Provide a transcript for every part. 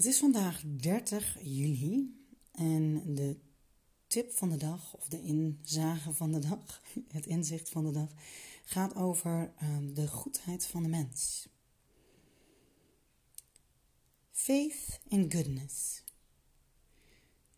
Het is vandaag 30 juli en de tip van de dag, of de inzage van de dag, het inzicht van de dag, gaat over um, de goedheid van de mens. Faith in goodness.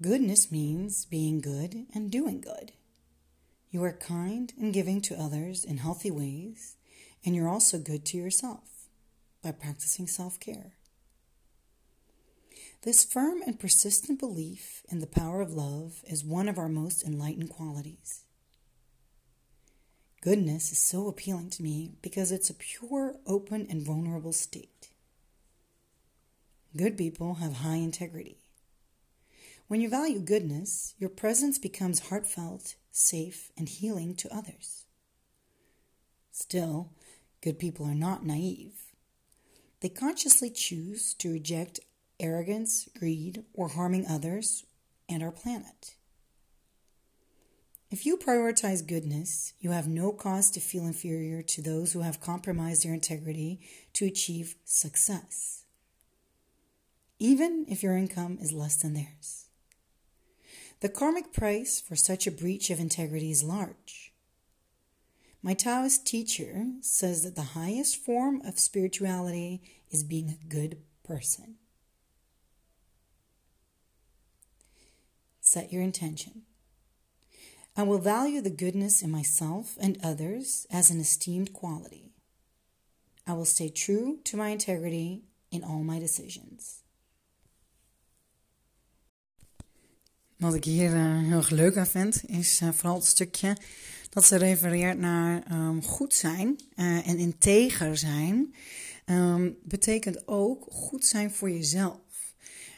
Goodness means being good and doing good. You are kind and giving to others in healthy ways, and you're also good to yourself by practicing self care. This firm and persistent belief in the power of love is one of our most enlightened qualities. Goodness is so appealing to me because it's a pure, open, and vulnerable state. Good people have high integrity. When you value goodness, your presence becomes heartfelt, safe, and healing to others. Still, good people are not naive. They consciously choose to reject arrogance, greed, or harming others and our planet. If you prioritize goodness, you have no cause to feel inferior to those who have compromised their integrity to achieve success, even if your income is less than theirs. The karmic price for such a breach of integrity is large. My Taoist teacher says that the highest form of spirituality is being a good person. Set your intention. I will value the goodness in myself and others as an esteemed quality. I will stay true to my integrity in all my decisions. Wat ik hier uh, heel erg leuk aan vind, is uh, vooral het stukje dat ze refereert naar um, goed zijn uh, en integer zijn. Um, betekent ook goed zijn voor jezelf.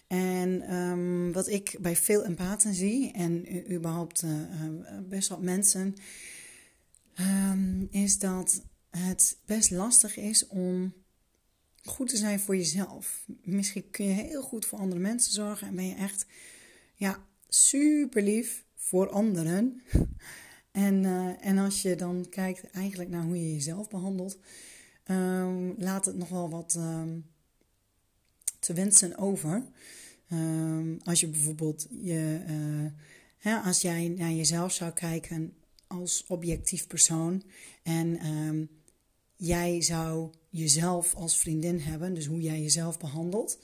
En um, wat ik bij veel empathen zie, en überhaupt uh, best wel mensen, um, is dat het best lastig is om goed te zijn voor jezelf. Misschien kun je heel goed voor andere mensen zorgen en ben je echt ja, super lief voor anderen. en, uh, en als je dan kijkt eigenlijk naar hoe je jezelf behandelt, laat het nog wel wat te wensen over. Um, als je bijvoorbeeld je, uh, hè, als jij naar jezelf zou kijken als objectief persoon en um, jij zou jezelf als vriendin hebben, dus hoe jij jezelf behandelt.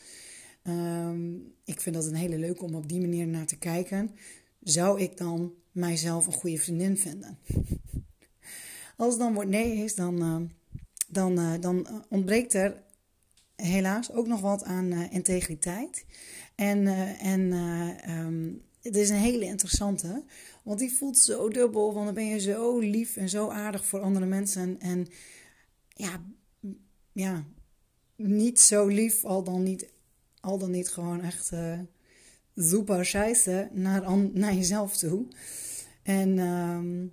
Um, ik vind dat een hele leuke om op die manier naar te kijken. Zou ik dan mijzelf een goede vriendin vinden? Als dan wordt nee is, dan, uh, dan, uh, dan ontbreekt er helaas ook nog wat aan uh, integriteit. En, uh, en uh, um, het is een hele interessante, want die voelt zo dubbel, want dan ben je zo lief en zo aardig voor andere mensen. En ja, ja niet zo lief, al dan niet, al dan niet gewoon echt super scheiße naar, naar jezelf toe. En... Um,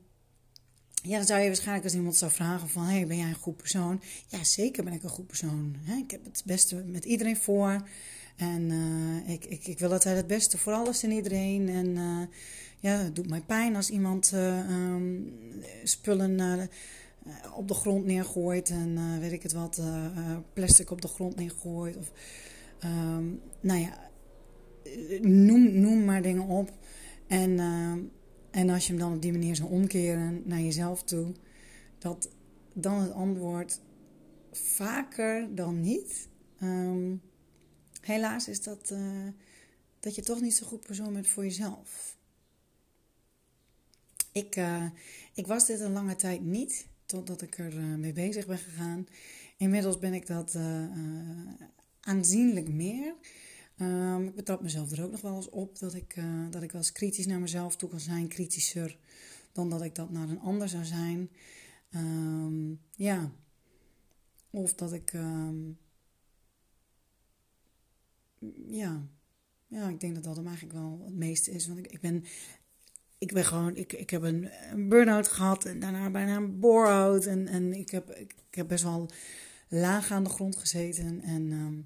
ja, dan zou je waarschijnlijk als iemand zou vragen van... Hey, ben jij een goed persoon? Ja, zeker ben ik een goed persoon. Ik heb het beste met iedereen voor. En uh, ik, ik, ik wil altijd het beste voor alles en iedereen. En uh, ja, het doet mij pijn als iemand uh, um, spullen op de grond neergooit. En weet ik het wat, plastic op de grond neergooit. Of, um, nou ja, noem, noem maar dingen op. En en als je hem dan op die manier zou omkeren naar jezelf toe, dat dan het antwoord vaker dan niet. Um, helaas is dat uh, dat je toch niet zo goed persoon bent voor jezelf. Ik, uh, ik was dit een lange tijd niet, totdat ik er uh, mee bezig ben gegaan. Inmiddels ben ik dat aanzienlijk meer. Um, ik betrap mezelf er ook nog wel eens op dat ik, uh, dat ik wel eens kritisch naar mezelf toe kan zijn, kritischer dan dat ik dat naar een ander zou zijn. Um, ja, of dat ik um, ja, ja, ik denk dat dat hem eigenlijk wel het meeste is. Want ik, ik ben ik ben gewoon, ik, ik heb een, een burn-out gehad en daarna bijna een bore-out. En, en ik, heb, ik, heb best wel laag aan de grond gezeten. En ehm,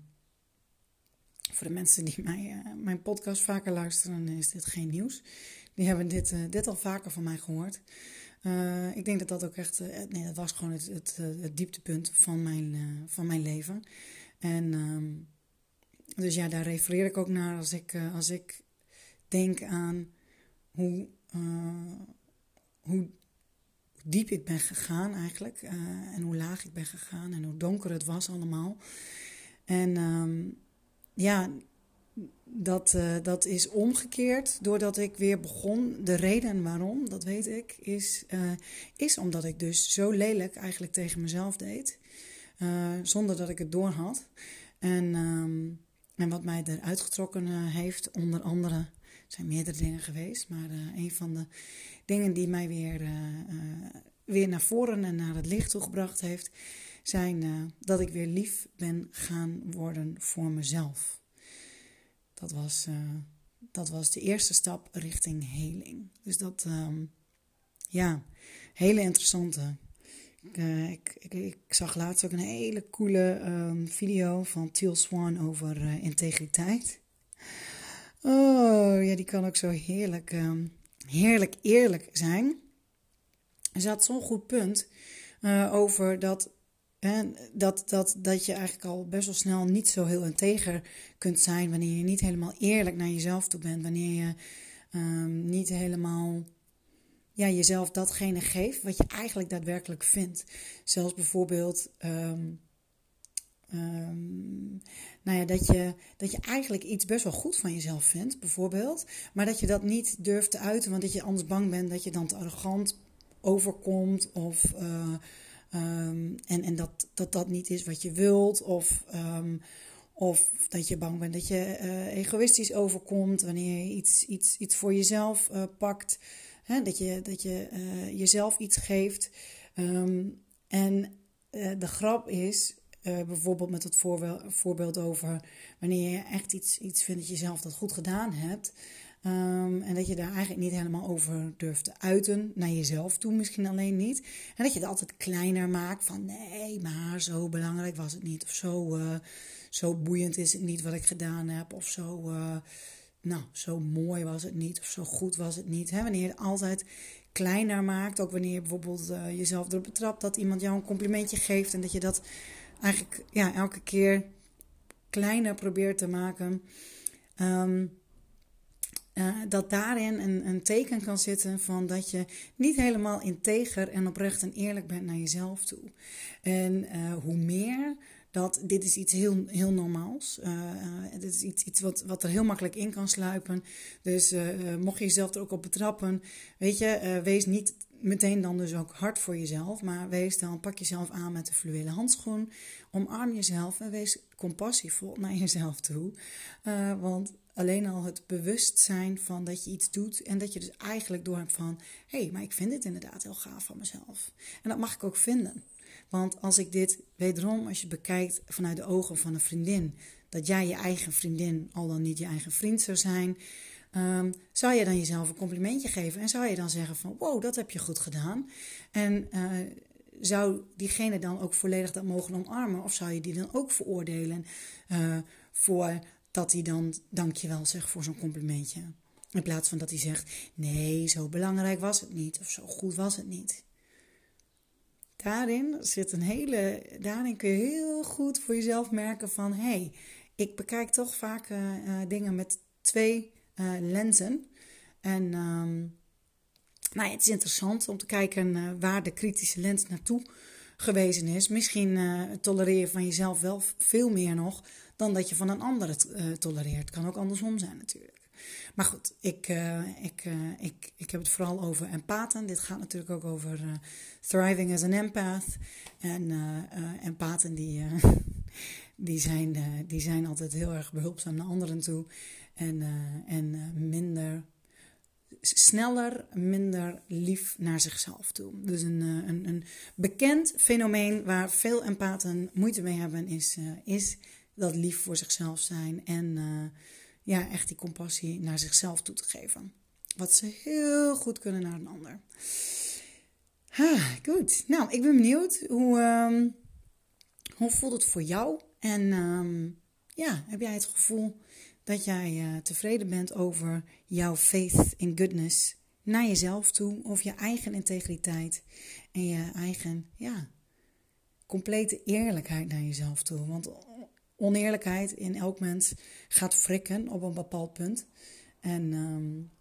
voor de mensen die mij, uh, mijn podcast vaker luisteren, is dit geen nieuws. Die hebben dit, uh, dit al vaker van mij gehoord. Uh, ik denk dat dat ook echt, nee, dat was gewoon het, het, het dieptepunt van mijn, van mijn leven. En um, dus ja, daar refereer ik ook naar als ik, als ik denk aan hoe hoe diep ik ben gegaan eigenlijk. En hoe laag ik ben gegaan en hoe donker het was allemaal. En um, ja, dat, uh, dat is omgekeerd doordat ik weer begon. De reden waarom, dat weet ik, is, is omdat ik dus zo lelijk eigenlijk tegen mezelf deed. zonder dat ik het door had. En, um, en wat mij eruit getrokken heeft, onder andere zijn meerdere dingen geweest. Maar een van de dingen die mij weer, weer naar voren en naar het licht toe gebracht heeft, zijn dat ik weer lief ben gaan worden voor mezelf. Dat was, dat was de eerste stap richting heling. Dus dat, um, ja, hele interessante. Ik, ik, ik, zag laatst ook een hele coole um, video van Teal Swan over integriteit. Oh, ja, die kan ook zo heerlijk, um, heerlijk eerlijk zijn. Er zat zo'n goed punt uh, over dat, hè, dat, dat, dat je eigenlijk al best wel snel niet zo heel integer kunt zijn wanneer je niet helemaal eerlijk naar jezelf toe bent. Wanneer je um, niet helemaal ja, jezelf datgene geeft wat je eigenlijk daadwerkelijk vindt. Zelfs bijvoorbeeld. Um, Um, nou ja, dat je, dat je eigenlijk iets best wel goed van jezelf vindt, bijvoorbeeld. Maar dat je dat niet durft te uiten, want dat je anders bang bent dat je dan te arrogant overkomt. Of, uh, um, en, en dat, dat dat niet is wat je wilt. Of, um, of dat je bang bent dat je uh, egoïstisch overkomt wanneer je iets, iets, iets voor jezelf uh, pakt. Hè, dat je, dat je jezelf iets geeft. en de grap is bijvoorbeeld met het voorbeeld over wanneer je echt iets, iets vindt dat je zelf dat goed gedaan hebt. Um, en dat je daar eigenlijk niet helemaal over durft te uiten. Naar jezelf toe misschien alleen niet. En dat je het altijd kleiner maakt. Van nee, maar zo belangrijk was het niet. Of zo, uh, zo boeiend is het niet wat ik gedaan heb. Of zo, uh, nou, zo mooi was het niet. Of zo goed was het niet. Hè? Wanneer je het altijd kleiner maakt. Ook wanneer je bijvoorbeeld jezelf erop betrapt dat iemand jou een complimentje geeft. En dat je dat eigenlijk ja, elke keer kleiner probeert te maken. Um, uh, dat daarin een, een, teken kan zitten van dat je niet helemaal integer en oprecht en eerlijk bent naar jezelf toe. En uh, hoe meer dat dit is iets heel, heel normaals. Uh, dit is iets, iets wat, wat er heel makkelijk in kan sluipen. Dus mocht je jezelf er ook op betrappen, weet je, wees niet meteen dan dus ook hard voor jezelf. Maar wees dan, pak jezelf aan met de fluwelen handschoen. Omarm jezelf en wees compassievol naar jezelf toe. Want alleen al het bewustzijn van dat je iets doet. En dat je dus eigenlijk door hebt van... Hé, hey, maar ik vind dit inderdaad heel gaaf van mezelf. En dat mag ik ook vinden. Want als ik dit, wederom, als je bekijkt vanuit de ogen van een vriendin... Dat jij je eigen vriendin al dan niet je eigen vriend zou zijn Um, zou je dan jezelf een complimentje geven en zou je dan zeggen van wow, dat heb je goed gedaan. En uh, zou diegene dan ook volledig dat mogen omarmen of zou je die dan ook veroordelen uh, voor dat hij dan dankjewel zegt voor zo'n complimentje. In plaats van dat hij zegt nee, zo belangrijk was het niet of zo goed was het niet. Daarin zit een hele, daarin kun je heel goed voor jezelf merken van hé, hey, ik bekijk toch vaak uh, dingen met twee uh, lenzen. En um, nou het is interessant om te kijken waar de kritische lens naartoe gewezen is. Misschien tolereer je van jezelf wel veel meer nog dan dat je van een ander het tolereert. Kan ook andersom zijn natuurlijk. Maar goed, ik, ik, ik, ik heb het vooral over empathen. Dit gaat natuurlijk ook over thriving as an empath. En empathen die, die, zijn, die zijn altijd heel erg behulpzaam naar anderen toe. En, en minder, sneller, minder lief naar zichzelf toe. Dus een, een, een bekend fenomeen waar veel empathen moeite mee hebben is, is dat lief voor zichzelf zijn en eh, ja, echt die compassie naar zichzelf toe te geven. Wat ze heel goed kunnen naar een ander. Ah, goed. Nou, ik ben benieuwd hoe, um, hoe voelt het voor jou? En ehm, ja, heb jij het gevoel dat jij uh, tevreden bent over jouw faith in goodness naar jezelf toe of je eigen integriteit en je eigen, ja, complete eerlijkheid naar jezelf toe? Want oneerlijkheid in elk mens gaat frikken op een bepaald punt. En um,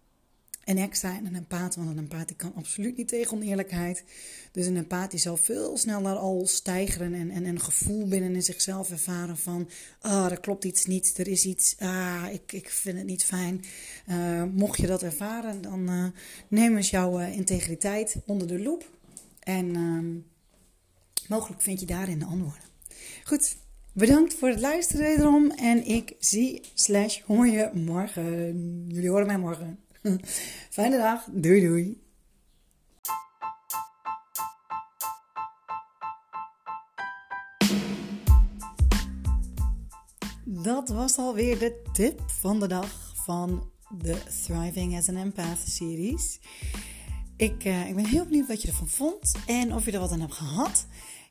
een extra en een empath, want een empath kan absoluut niet tegen oneerlijkheid. Dus een empath die zal veel sneller al stijgeren en, en een gevoel binnen in zichzelf ervaren van... ah, er klopt iets niet, er is iets, ah, ik, ik vind het niet fijn. Uh, mocht je dat ervaren, dan uh, neem eens jouw uh, integriteit onder de loep. En uh, mogelijk vind je daarin de antwoorden. Goed, bedankt voor het luisteren wederom. En ik zie slash hoor je morgen. Jullie horen mij morgen. Fijne dag. Doei doei. Dat was alweer de tip van de dag van de Thriving as an Empath series. Ik, uh, ik ben heel benieuwd wat je ervan vond en of je er wat aan hebt gehad.